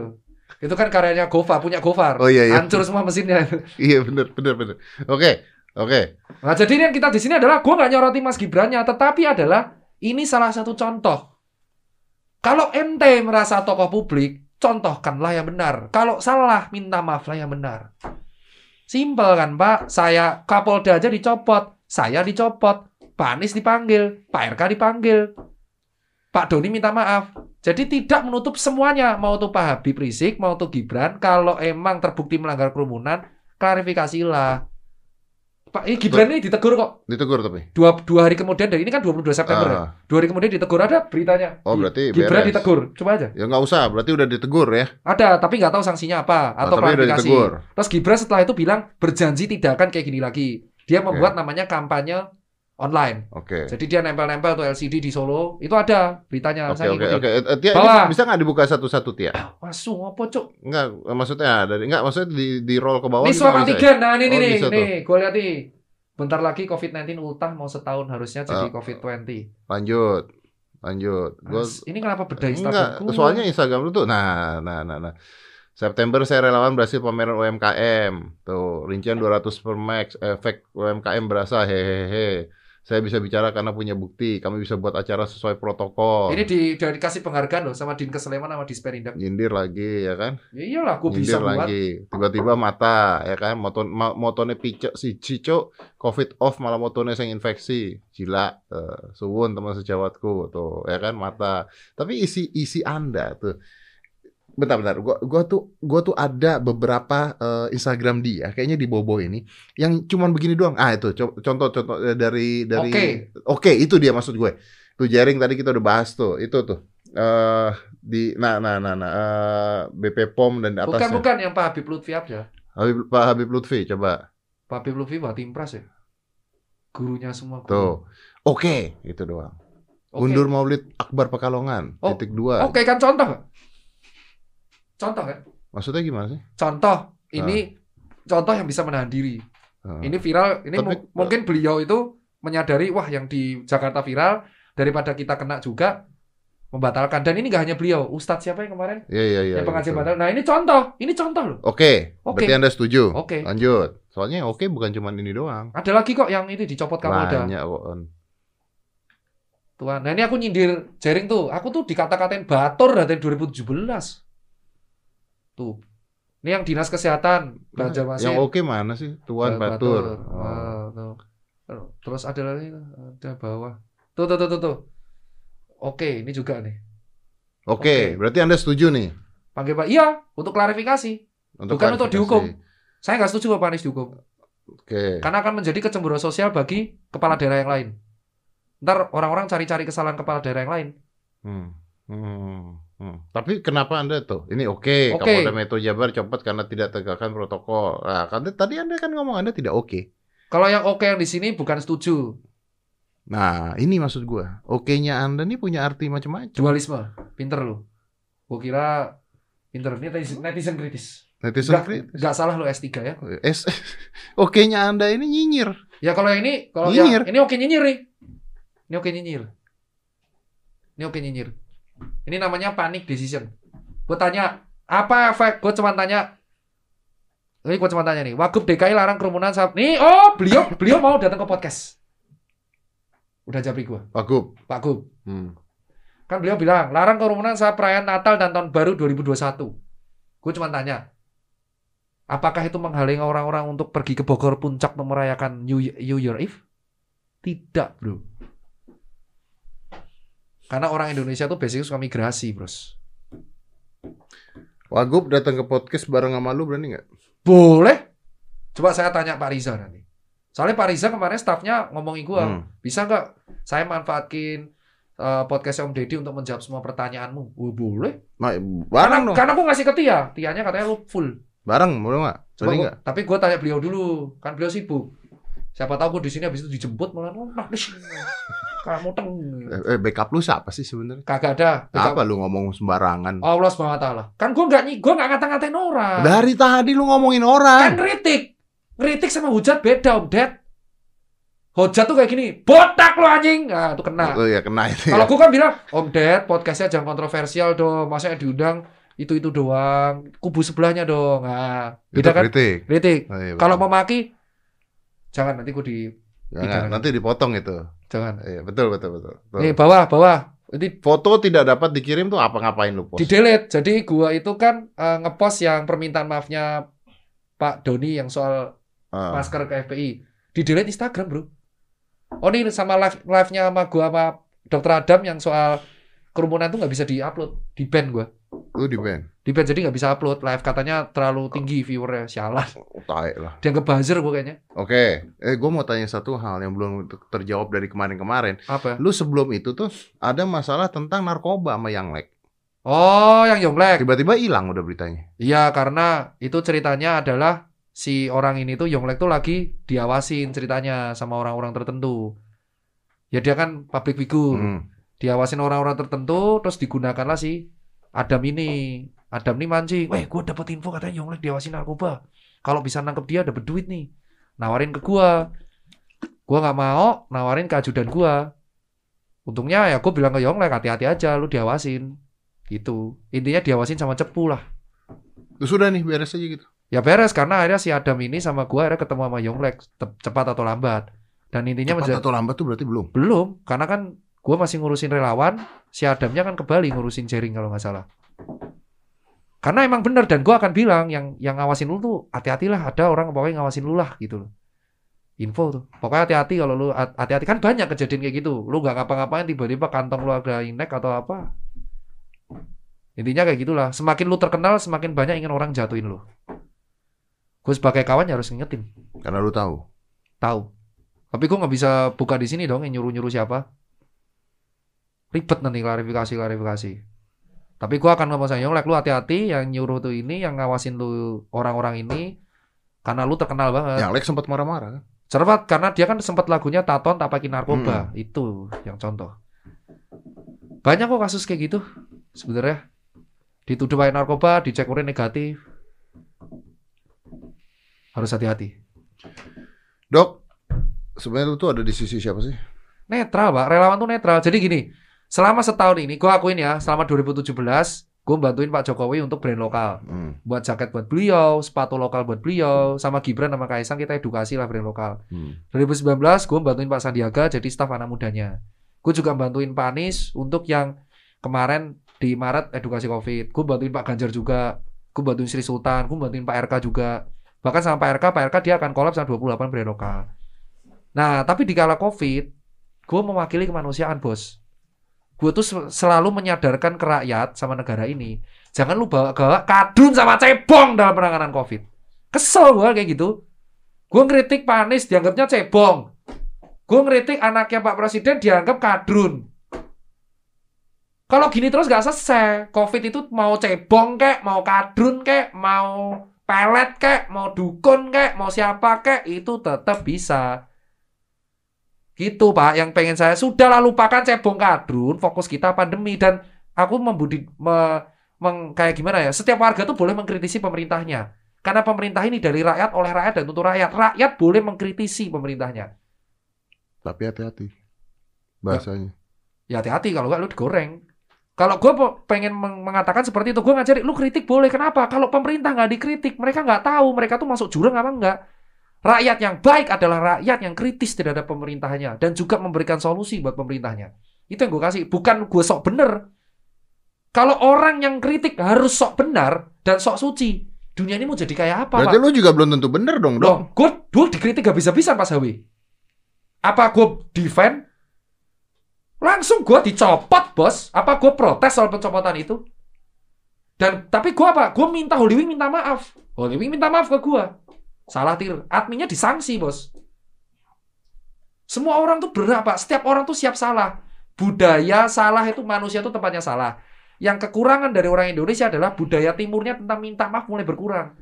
Itu kan karyanya Gofar, punya Gofar. Oh iya iya. Hancur semua mesinnya. Iya bener bener bener. Oke. Oke. Nah, jadi ini yang kita di sini adalah gue nggak nyoroti Mas Gibrannya, tetapi adalah ini salah satu contoh. Kalau ente merasa tokoh publik, contohkanlah yang benar. Kalau salah, minta maaflah yang benar. Simpel kan, Pak? Saya Kapolda aja dicopot, saya dicopot, Pak Anies dipanggil, Pak RK dipanggil, Pak Doni minta maaf. Jadi tidak menutup semuanya, mau tuh Pak Habib Rizik, mau tuh Gibran, kalau emang terbukti melanggar kerumunan, klarifikasilah. Pak, ini Gibran ini ditegur kok. Ditegur tapi. Dua, dua hari kemudian, dari ini kan 22 September ya. Ah. Dua hari kemudian ditegur, ada beritanya. Oh, berarti Gibran beres. ditegur, coba aja. Ya nggak usah, berarti udah ditegur ya. Ada, tapi nggak tahu sanksinya apa Ah, atau udah klarifikasi. Terus Gibran setelah itu bilang berjanji tidak akan kayak gini lagi. Dia membuat namanya kampanye online. Oke. Jadi dia nempel-nempel tuh LCD di Solo. Itu ada beritanya. Oke saya oke oke. Eh, Tia, bisa nggak dibuka satu-satu Tia? Masuk apa cuk? Enggak, maksudnya dari enggak maksudnya di di roll ke bawah Ini gitu swab nggak bisa ya? antigen. Nah ini Oh, nih, nih, gue lihat nih. Bentar lagi COVID-19 ultah mau setahun harusnya jadi Ah. COVID-20. Lanjut. Lanjut. Gua Mas, ini kenapa beda enggak, Instagramku? soalnya Instagram lu tuh nah nah nah nah. September saya relawan berhasil pameran UMKM. Tuh, rincian 200 per max, efek UMKM berasa hehehe. Saya bisa bicara karena punya bukti. Kami bisa buat acara sesuai protokol. Ini di, udah dikasih penghargaan loh sama Din Keseleman sama Disperindak. nyindir lagi ya kan? Ya iyalah, gue nyindir bisa buat. lagi. Tiba-tiba mata ya kan, moto ma- motone picok si Cico covid off malah motone yang infeksi. Gila. Eh, suwun teman sejawatku tuh ya kan mata. Tapi isi isi Anda tuh bentar bentar gua gua tuh gua tuh ada beberapa eh, Instagram dia kayaknya di Bobo ini yang cuman begini doang ah itu co- contoh contoh eh, dari dari Oke. oke itu dia maksud gue tuh jaring tadi kita udah bahas tuh itu tuh eh di nah nah nah nah eh, BP POM dan di Bukan atasnya bukan yang Pak Habib Lutfi aja. Habib, Pak Habib Lutfi coba Pak Habib Lutfi buat impres ya. Gurunya semua. guru. tuh oke itu doang Oke. undur Maulid Akbar Pekalongan Oh, titik dua Oke kan contoh? Contoh kan? maksudnya gimana sih Contoh. Ini contoh yang bisa menahan diri. Eh, Ini viral. Ini Tapi- mu- mungkin beliau itu menyadari wah yang di Jakarta viral daripada kita kena juga membatalkan. Dan ini nggak hanya beliau, Ustadz siapa yang kemarin iya iya iya yang pengajian batal. Nah ini contoh, ini contoh loh. Oke, Oke. berarti Anda setuju. Oke. Lanjut. Soalnya oke bukan cuma ini doang. Ada lagi kok yang ini dicopot Kapolda. Banyak kok. Tuhan. Nah ini aku nyindir jaring tuh. Aku tuh dikata-katain batur dari 2017. Tuh. Ini yang dinas kesehatan Banjarmasin. Yang oke mana sih? Tuan Ba- Batur. Oh. Ah, tuh. Terus ada lagi ada bawah. Tuh tuh tuh tuh. tuh. Oke, ini juga nih. Oke, Oke. berarti Anda setuju nih Panggil Pak. Iya, untuk klarifikasi. untuk Bukan untuk klarifikasi. dihukum. Saya nggak setuju Pak Anies dihukum. Oke. Karena akan menjadi kecemburuan sosial bagi kepala daerah yang lain. Ntar orang-orang cari-cari kesalahan kepala daerah yang lain. Hmm. Hmm. Hmm. Tapi kenapa Anda tuh? Ini oke, Oke. Kapolda Metro Jabar copot karena tidak tegakkan protokol. Nah, kan tadi Anda kan ngomong Anda tidak oke. Kalau yang oke yang di sini bukan setuju. Nah, ini maksud gua. Oke-nya Anda nih punya arti macam-macam. Dualisme. Pinter lu. Gua kira pinter. Ini netizen, netizen kritis. Netizen Nggak, kritis. nggak salah lu S3 ya. S Oke-nya Anda ini nyinyir. Ya kalau yang ini, kalau Nyinyir. yang ini oke nyinyir nih. Ini oke nyinyir. Ini oke nyinyir. Ini namanya panic decision. Gue tanya, apa efek? Gue cuma tanya. Ini gue cuma tanya nih. Wagub DKI larang kerumunan saat nih. Oh, beliau beliau mau datang ke podcast. Udah japri gue, Pak Gub. Pak Gub. Hmm. Kan beliau bilang larang kerumunan saat perayaan Natal dan Tahun Baru 2021. Gue cuma tanya, apakah itu menghalangi orang-orang untuk pergi ke Bogor Puncak untuk merayakan New Year, New Year Eve? Tidak, bro. Karena orang Indonesia tuh basicnya suka migrasi, bros. Wagub datang ke podcast bareng sama lu berani nggak? Boleh. Coba saya tanya Pak Riza nanti. Soalnya Pak Riza kemarin staffnya ngomongin gua, Hmm. bisa nggak saya manfaatkin eh, podcast Om Deddy untuk menjawab semua pertanyaanmu? Oh, boleh. Ma- Karena, bareng dong. karena aku ngasih ke Tia. Tianya katanya lu full. Bareng, boleh nggak? Coba gua, tapi gue tanya beliau dulu, kan beliau sibuk. Siapa tahu gue di sini habis itu dijemput malah nah di sini. Kamu teng. Eh, eh, backup lu siapa sih sebenarnya? Kagak ada. Apa lu ngomong sembarangan? Allah Subhanahu wa taala. Kan gue nggak nyi- gue nggak ngata-ngatain orang. Dari tadi lu ngomongin Kan orang. ngeritik. Ngeritik sama hujat beda, Om Ded. Hujat tuh kayak gini, botak lo anjing. Nah, itu kena. Oh ya kena itu. Kalau Ya. gue kan bilang, Om Ded, podcastnya jangan kontroversial dong. Yang diundang itu-itu doang. Kubu sebelahnya dong. Nah, Itu beda kan? kritik. Kritik. Oh, iya, Kalau betul. Jangan nanti gue di... Jangan, nanti dipotong itu. Jangan. Iya, betul betul betul. betul. Nih, bawah, bawah. Ini Foto tidak dapat dikirim tuh apa ngapain lu post? di delete. Jadi gua itu kan eh, ngepost yang permintaan maafnya Pak Doni yang soal Ah. masker ke FPI. Di delete Instagram, Bro. Oh, ini sama live live-nya sama gua sama Dr. Adam yang soal kerumunan tuh nggak bisa di-upload, di ban gua. Lu di ban. Di ban jadi nggak bisa upload live katanya terlalu tinggi viewernya. Sialan. Oh, tai lah. Dia ngebuzzer gua kayaknya. Oke, eh gue mau tanya satu hal yang belum terjawab dari kemarin-kemarin. Apa? Lu sebelum itu tuh ada masalah tentang narkoba sama yang lek. Oh, yang Yonglek. Tiba-tiba hilang udah beritanya. Iya, karena itu ceritanya adalah si orang ini tuh Yonglek tuh lagi diawasin ceritanya sama orang-orang tertentu. Ya dia kan public figure. Hmm. Diawasin orang-orang tertentu terus digunakanlah si Adam ini. Adam ini mancing. Weh, gue dapet info katanya Yonglek diawasin narkoba. Kalau bisa nangkep dia dapat duit nih. Nawarin ke gua. Gua nggak mau nawarin ke ajudan gua. Untungnya ya gue bilang ke Yonglek hati-hati aja lu diawasin. Gitu. Intinya diawasin sama cepu lah. Terus sudah nih beres aja gitu. Ya beres karena akhirnya si Adam ini sama gua akhirnya ketemu sama Yonglek cepat atau lambat. Dan intinya Cepat atau lambat tuh berarti belum. belum karena kan gua masih ngurusin relawan, si Adamnya kan ke Bali ngurusin jaring kalau nggak salah. Karena emang bener dan gua akan bilang yang yang ngawasin lu tuh hati-hatilah ada orang pokoknya ngawasin lu lah gitu loh. Info tuh. Pokoknya hati-hati kalau lu hati-hati kan banyak kejadian kayak gitu. Lu nggak ngapa-ngapain tiba-tiba kantong lu ada inek atau apa. Intinya kayak gitulah. Semakin lu terkenal, semakin banyak ingin orang jatuhin lu. Gue sebagai kawan ya harus ngingetin, Karena lu tahu. tahu. Tapi gue nggak bisa buka di sini dong yang nyuruh-nyuruh siapa. Ribet nanti klarifikasi-klarifikasi. Tapi gue akan ngomong sama Yonglek, lu hati-hati yang nyuruh tuh ini, yang ngawasin lu orang-orang ini, karena lu terkenal banget. Yang lek sempat marah-marah kan. Cermat karena dia kan sempat lagunya Taton Tapakin Narkoba. Itu yang contoh. Banyak kok kasus kayak gitu sebenarnya. Dituduh pakai narkoba, dicek urin negatif. Harus hati-hati. Dok, sebenarnya lu tuh ada di sisi siapa sih? Netral, Pak. Relawan tuh netral. Jadi gini, selama setahun ini gue akuin ya, selama 2017 gue bantuin Pak Jokowi untuk brand lokal. Hmm. Buat jaket buat beliau, sepatu lokal buat beliau, sama Gibran sama Kaisang kita edukasi lah brand lokal. Hmm. 2019 gue bantuin Pak Sandiaga jadi staf anak mudanya. Gue juga bantuin Pak Anies untuk yang kemarin di Maret edukasi COVID. Gue bantuin Pak Ganjar juga. Gue bantuin Sri Sultan. Gue bantuin Pak RK juga. Bahkan sama Pak RK, Pak RK dia akan kolab sama 28 brand lokal. Nah, tapi di kala COVID, gue mewakili kemanusiaan, bos. Gue tuh sel- selalu menyadarkan ke rakyat sama negara ini. Jangan lu bawa-bawa kadun sama cebong dalam penanganan COVID. Kesel gue kayak gitu. Gue ngeritik Pak Anies dianggapnya cebong. Gue ngeritik anaknya Pak Presiden dianggap kadrun. Kalau gini terus gak selesai. Covid itu mau cebong kek, mau kadrun kek, mau pelet kek, mau dukun kek, mau siapa kek, itu tetap bisa. Gitu Pak, yang pengen saya sudah lupakan cebong kadrun, fokus kita pandemi dan aku membudi me- meng- kayak gimana ya? Setiap warga tuh boleh mengkritisi pemerintahnya. Karena pemerintah ini dari rakyat, oleh rakyat dan untuk rakyat. Rakyat boleh mengkritisi pemerintahnya. Tapi hati-hati. Bahasanya. Ya hati-hati kalau nggak lu digoreng. Kalau gue pengen meng- mengatakan seperti itu, gue ngajari lu kritik boleh. Kenapa? Kalau pemerintah nggak dikritik, mereka nggak tahu mereka tuh masuk jurang apa enggak. Rakyat yang baik adalah rakyat yang kritis terhadap pemerintahnya dan juga memberikan solusi buat pemerintahnya. Itu yang gue kasih. Bukan gue sok bener. Kalau orang yang kritik harus sok benar dan sok suci, dunia ini mau jadi kayak apa, Berarti Pak? lu juga belum tentu bener dong. Loh, gue gue dikritik gak bisa-bisa Pas Hawi. Apa gue defend? Langsung gue dicopot, bos. Apa gue protes soal pencopotan itu? Dan tapi gue apa? Gue minta Holy Wing minta maaf. Holy Wing minta maaf ke gue. Salah tir. Adminnya disanksi, bos. Semua orang tuh berat, Pak. Setiap orang tuh siap salah. Budaya salah itu manusia tuh tempatnya salah. Yang kekurangan dari orang Indonesia adalah budaya timurnya tentang minta maaf mulai berkurang.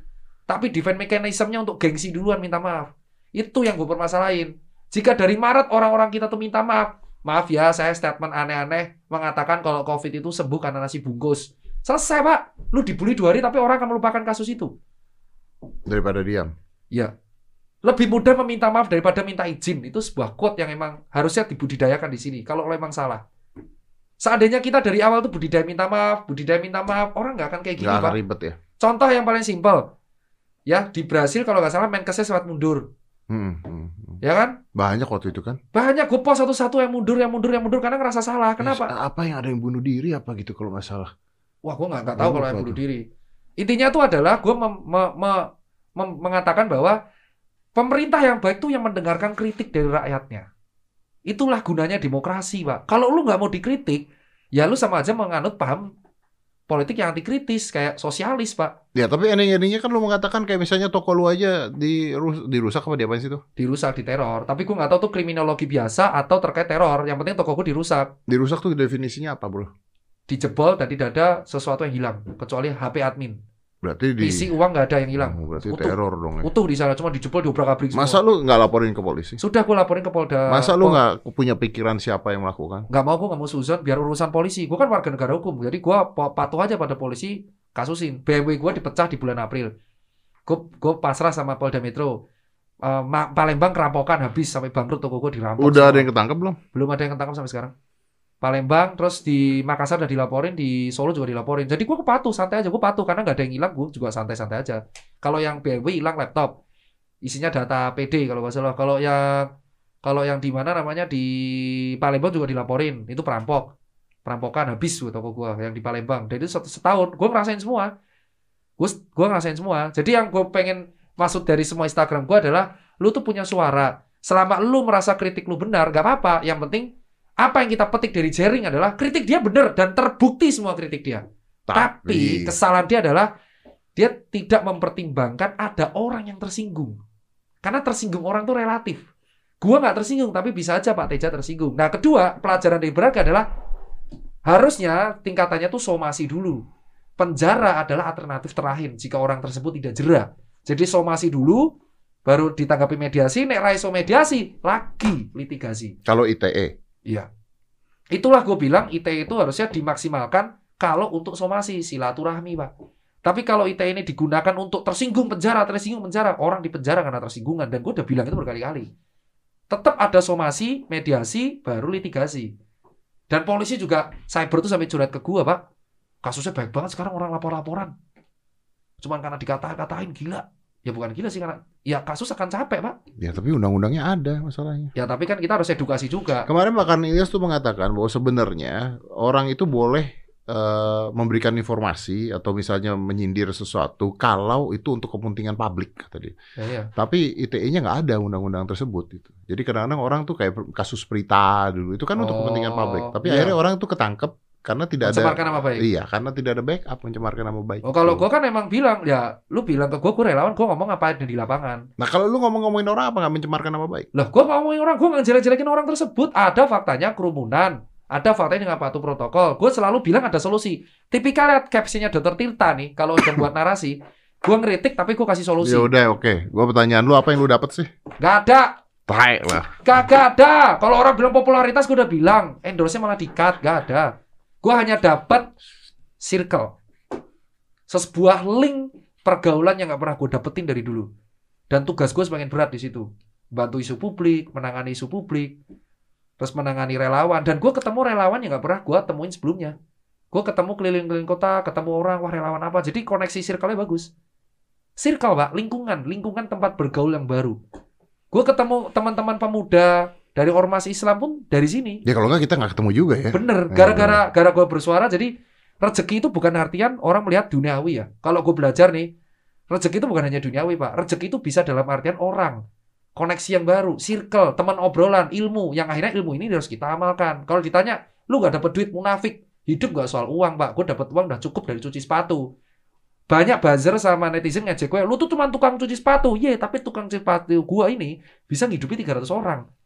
Tapi defense mechanism-nya untuk gengsi duluan minta maaf. Itu yang gue permasalahin. Jika dari Maret orang-orang kita tuh minta maaf, maaf ya saya statement aneh-aneh mengatakan kalau COVID itu sembuh karena nasi bungkus. Selesai pak, lu dibully dua hari tapi orang akan melupakan kasus itu. Daripada diam. Ya, lebih mudah meminta maaf daripada minta izin. Itu sebuah quote yang emang harusnya dibudidayakan di sini. Kalau memang salah. Seandainya kita dari awal tuh budidaya minta maaf, budidaya minta maaf, orang nggak akan kayak gini, Nggak Pak. ribet ya. Contoh yang paling simpel. Ya, di Brasil kalau nggak salah Menkesnya sempat mundur. Hmm, hmm, hmm. Ya kan? Banyak waktu itu kan. Banyak gue post satu-satu yang mundur, yang mundur, yang mundur karena ngerasa salah. Kenapa? Ya, apa yang ada yang bunuh diri apa gitu kalau nggak salah. Wah, gue nggak tahu kalau yang bunuh diri. Intinya tuh adalah gue me- me- mem- mengatakan bahwa pemerintah yang baik tuh yang mendengarkan kritik dari rakyatnya. Itulah gunanya demokrasi, Pak. Kalau lu nggak mau dikritik, ya lu sama aja menganut paham politik yang anti kritis kayak sosialis, Pak. Ya tapi ending-endingnya kan lu mengatakan kayak misalnya toko lu aja dirus dirusak apa diapain sih tuh? Dirusak, diteror. Tapi gue nggak tahu tuh kriminologi biasa atau terkait teror. Yang penting toko gue dirusak, Dirusak tuh definisinya apa bro? dijebol dan tidak ada sesuatu yang hilang kecuali HP admin. Berarti di Isi uang nggak ada yang hilang. Oh, berarti Utuh. teror dong ya. Utuh di sana cuma dijebol diobrak-abrik semua. Masa lu nggak laporin ke polisi? Sudah gue laporin ke Polda. Masa lu nggak punya pikiran siapa yang melakukan? nggak mau gue nggak mau suzon biar urusan polisi gue kan warga negara hukum jadi gue pa- patuh aja pada polisi kasusin BMW gue dipecah di bulan April gue gue pasrah sama Polda Metro Ma- Palembang kerampokan habis sampai bangkrut toko gue dirampok Udah ada semua. yang ketangkep belum? belum ada yang ketangkap sampai sekarang Palembang terus di Makassar udah dilaporin di Solo juga dilaporin. Jadi gue patuh santai aja gue patuh karena nggak ada yang hilang gue juga santai-santai aja. Kalau yang BMW hilang laptop isinya data PD kalau nggak salah. Kalau yang kalau yang di mana namanya di Palembang juga dilaporin. Itu perampok perampokan habis tuh toko gua yang di Palembang. Dan itu set- setahun gue ngerasain semua. Gue gue ngerasain semua. Jadi yang gue pengen maksud dari semua Instagram gua adalah lu tuh punya suara. Selama lu merasa kritik lu benar gak apa-apa. Yang penting apa yang kita petik dari jaring adalah kritik dia benar dan terbukti semua kritik dia tapi kesalahan dia adalah dia tidak mempertimbangkan ada orang yang tersinggung. Karena tersinggung orang tuh relatif. Gua nggak tersinggung, tapi bisa aja Pak Teja tersinggung. Nah, kedua, pelajaran dari Braga adalah harusnya tingkatannya tuh somasi dulu. Penjara adalah alternatif terakhir jika orang tersebut tidak jera. Jadi somasi dulu, baru ditanggapi mediasi, nek raiso mediasi, lagi litigasi. Kalau ITE, Iya. Itulah gue bilang ITE itu harusnya dimaksimalkan kalau untuk somasi, silaturahmi, Pak. Tapi kalau ITE ini digunakan untuk tersinggung penjara, tersinggung penjara, orang di penjara karena tersinggungan. Dan gue udah bilang itu berkali-kali. Tetap ada somasi, mediasi, baru litigasi. Dan polisi juga, cyber itu sampai curhat ke gue, Pak. Kasusnya baik banget sekarang orang lapor-laporan. Cuman karena dikata-katain gila. Ya bukan gila sih, karena ya kasus akan capek, Pak. ya tapi undang-undangnya ada masalahnya. Ya tapi kan kita harus edukasi juga. Kemarin Makan Ilyas tuh mengatakan bahwa sebenarnya orang itu boleh eh, memberikan informasi atau misalnya menyindir sesuatu kalau itu untuk kepentingan publik kata dia. Ya, ya. Tapi ITE-nya nggak ada undang-undang tersebut gitu. Jadi kadang-kadang orang tuh kayak kasus Prita dulu itu kan untuk Oh, kepentingan publik. Tapi iya. akhirnya orang tuh ketangkep karena tidak ada Mencemarkan nama baik. Iya, karena tidak ada backup mencemarkan nama baik. Oh kalau gue kan emang bilang ya lu bilang ke gue gue relawan gue ngomong ngapain di lapangan. Nah kalau lu ngomong-ngomongin orang apa nggak mencemarkan nama baik? Loh gue ngomongin orang gue nggak jelek-jelekin orang tersebut. Ada faktanya kerumunan. Ada faktanya nggak patuh protokol. Gue selalu bilang ada solusi. Tipikal lihat captionnya Dr. Tirta nih kalau udah buat narasi. Gue ngeritik tapi gue kasih solusi. Ya udah oke. Gua pertanyaan lu apa yang lu dapat sih? Gak ada. Tai lah. Kagak ada. Kalau orang bilang popularitas gue udah bilang. Endorse-nya malah di-cut. Gak ada. Gue hanya dapat circle. Sebuah link pergaulan yang gak pernah gue dapetin dari dulu. Dan tugas gue semakin berat di situ. Bantu isu publik, menangani isu publik, terus menangani relawan. Dan gue ketemu relawan yang gak pernah gue temuin sebelumnya. Gue ketemu keliling-keliling kota, ketemu orang, wah relawan apa. Jadi koneksi circle-nya bagus. Circle, Pak. Lingkungan. Lingkungan tempat bergaul yang baru. Gue ketemu teman-teman pemuda dari ormas Islam pun dari sini. Ya kalau nggak kita nggak ketemu juga ya. Bener, Iya, gara-gara gara gue bersuara jadi rezeki itu bukan artian orang melihat duniawi ya. Kalau gue belajar nih, rezeki itu bukan hanya duniawi pak. Rezeki itu bisa dalam artian orang, koneksi yang baru, circle, teman obrolan, ilmu. Yang akhirnya ilmu ini harus kita amalkan. Kalau ditanya, lu gak dapet duit munafik, hidup gak soal uang pak. Gue dapet uang udah cukup dari cuci sepatu. Banyak buzzer sama netizen ngejek gue, lu tuh cuma tukang cuci sepatu. Iya, tapi tukang cuci sepatu gue ini bisa ngidupi 300 orang.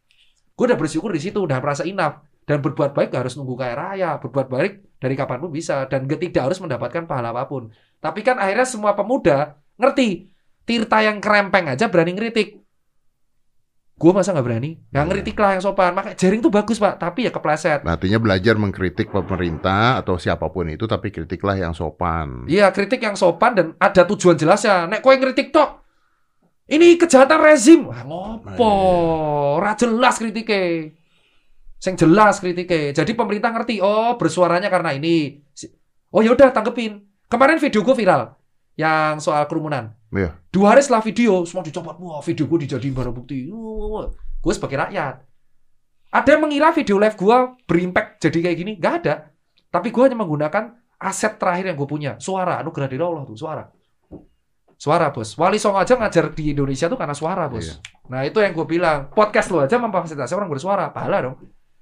Gue udah bersyukur di situ, udah merasa enough. Dan berbuat baik gak harus nunggu kaya raya. Berbuat baik dari kapan pun bisa. Dan tidak harus mendapatkan pahala apa pun. Tapi kan akhirnya semua pemuda ngerti. Tirta yang kerempeng aja berani ngeritik. Gue masa nggak berani? Ya Iya. ngeritik lah yang sopan. Makanya jaring tuh bagus pak, tapi ya kepleset. Nah, Artinya belajar mengkritik pemerintah atau siapa pun itu, tapi kritiklah yang sopan. Iya kritik yang sopan dan ada tujuan jelas ya. Nek kowe ngeritik tok. Ini kejahatan rezim. Wah, ngopo? Ora jelas kritiknya. Sing jelas kritiknya. Jadi pemerintah ngerti, oh bersuaranya karena ini. Oh yaudah tanggepin. Kemarin video gue viral yang soal kerumunan. Iya. Dua hari setelah video semua dicopot. Wah video gue dijadiin barang bukti. Gue sebagai rakyat. Ada yang mengira video live gue berimpact jadi kayak gini? Gak ada. Tapi gue hanya menggunakan aset terakhir yang gue punya. Suara. Anugerah dari Allah tuh. Suara. Suara bos. Wali Songo aja ngajar di Indonesia tuh karena suara bos. Iya. Nah itu yang gue bilang. Podcast lu aja memfasilitasi orang bersuara. Pahala dong.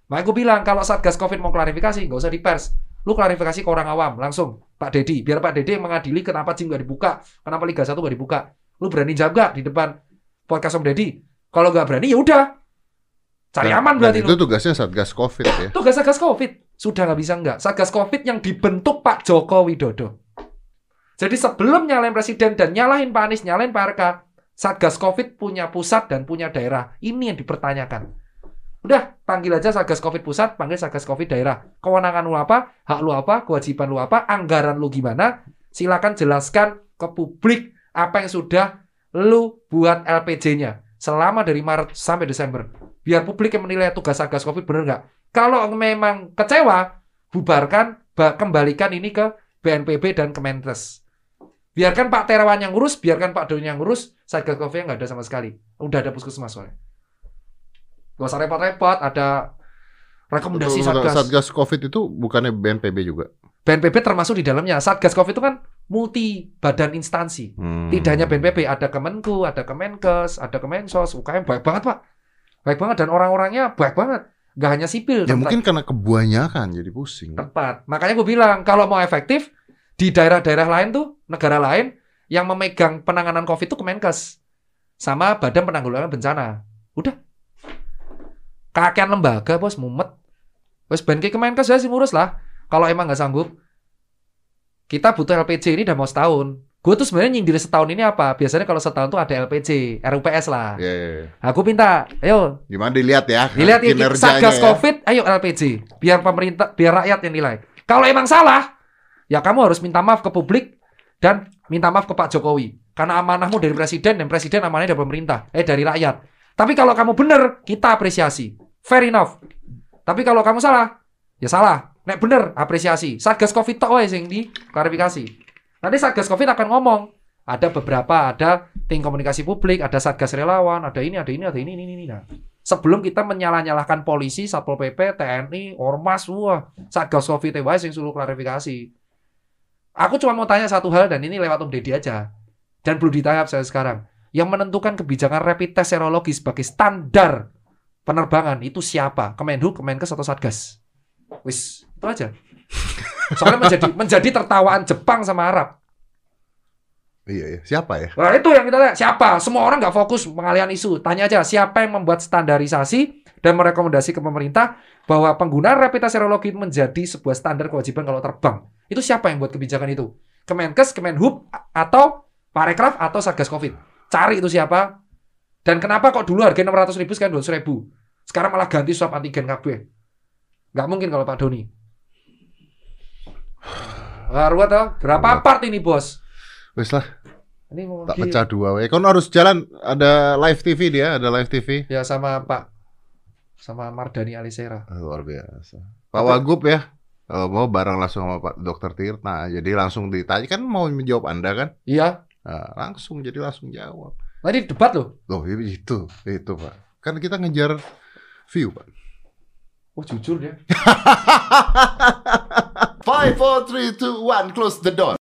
Makanya gue bilang kalau Satgas Covid mau klarifikasi nggak usah di pers. Lu klarifikasi ke orang awam langsung. Pak Dedi. Biar Pak Dedi yang mengadili kenapa Jim gak dibuka. Kenapa Liga 1 gak dibuka. Lu berani jawab gak di depan podcast Om Deddy? Kalau nggak berani ya udah. Cari Dan- aman dan berarti itu lu. tugasnya Satgas Covid ya. Tugas Satgas Covid. Sudah nggak bisa nggak. Satgas Covid yang dibentuk Pak Joko Widodo. Jadi sebelum nyalain presiden dan nyalahin Pak Anies, nyalahin Pak RK, Satgas Covid punya pusat dan punya daerah. Ini yang dipertanyakan. Udah, panggil aja Satgas Covid pusat, panggil Satgas Covid daerah. Kewenangan lu apa, hak lu apa, kewajiban lu apa, anggaran lu gimana. Silakan jelaskan ke publik apa yang sudah lu buat LPJ-nya selama dari Maret sampai Desember. Biar publik yang menilai tugas Satgas Covid bener nggak. Kalau memang kecewa, bubarkan, ba- kembalikan ini ke BNPB dan Kemenkes. Biarkan Pak Terawan yang ngurus, biarkan Pak Doni yang ngurus, Satgas Covid nggak ada sama sekali. Udah ada puskesmas soalnya. Gak usah repot-repot, ada rekomendasi tunggu, Satgas. Satgas Covid itu bukannya BNPB juga. BNPB termasuk di dalamnya. Satgas Covid itu kan multi badan instansi. Hmm. Tidak hanya BNPB, ada Kemenku, ada Kemenkes, ada Kemensos, UKM baik banget pak, baik banget dan orang-orangnya baik banget, gak hanya sipil. Ya tempat- mungkin karena kebanyakan jadi pusing. tepat. Makanya gue bilang kalau mau efektif di daerah-daerah lain tuh, negara lain yang memegang penanganan COVID itu Kemenkes sama Badan Penanggulangan Bencana. Udah. Kakean lembaga bos mumet. Wes ben ke Kemenkes ya sih ngurus lah. Kalau emang nggak sanggup, kita butuh LPG ini udah mau setahun. Gue tuh sebenarnya nyindir setahun ini apa? Biasanya kalau setahun tuh ada LPG, RUPS lah. Ya, ya, ya. Aku minta, ayo Gimana dilihat ya Dilihat ya, Satgas ya. Covid, ayo LPG. Biar pemerintah, biar rakyat yang nilai. Kalau emang salah, ya kamu harus minta maaf ke publik dan minta maaf ke Pak Jokowi. Karena amanahmu dari presiden dan presiden amanahnya dari pemerintah, eh dari rakyat. Tapi kalau kamu benar, kita apresiasi. Fair enough. Tapi kalau kamu salah, ya salah. Nek bener, apresiasi. Satgas Covid tok wae sing di klarifikasi. Nanti Satgas Covid akan ngomong, ada beberapa, ada tim komunikasi publik, ada Satgas relawan, ada ini, ada ini, ada ini, ini, ini. Nah, sebelum kita menyalah-nyalahkan polisi, Satpol PP, TNI, Ormas, wah, Satgas Covid wae sing suruh klarifikasi. Aku cuma mau tanya satu hal dan ini lewat Om Deddy aja. Dan belum ditayap saya sekarang. Yang menentukan kebijakan rapid test serologi sebagai standar penerbangan itu siapa? Kemenhub, Kemenkes atau Satgas? Wis, itu aja. Soalnya menjadi menjadi tertawaan Jepang sama Arab. Iya, iya. Siapa ya? Nah itu yang kita lihat. Siapa? Semua orang nggak fokus pengalihan isu. Tanya aja siapa yang membuat standarisasi dan merekomendasi ke pemerintah bahwa penggunaan rapid test serologi menjadi sebuah standar kewajiban kalau terbang. Itu siapa yang buat kebijakan itu? Kemenkes, Kemenhub, atau Parekraf atau Satgas Covid. Cari itu siapa. Dan kenapa kok dulu harga 600 ribu sekarang 200 ribu? Sekarang malah ganti swab antigen KB. Nggak mungkin kalau Pak Doni. Ruwet toh. Berapa part ini bos? Wes lah, Ini mau tak pecah dua. We. Kon harus jalan. Ada live TV dia, ada live TV. Ya sama Pak sama Mardani Alisera. Luar biasa. Pak Wagub ya. Kalau mau bareng langsung sama Pak Dokter Tirta. Jadi langsung ditanya kan mau menjawab Anda kan? Iya. Nah, langsung jadi langsung jawab. Tadi debat loh. Loh, itu, itu Pak. Kan kita ngejar view, Pak. Oh jujur dia. Five, four, three, two, one, close the door.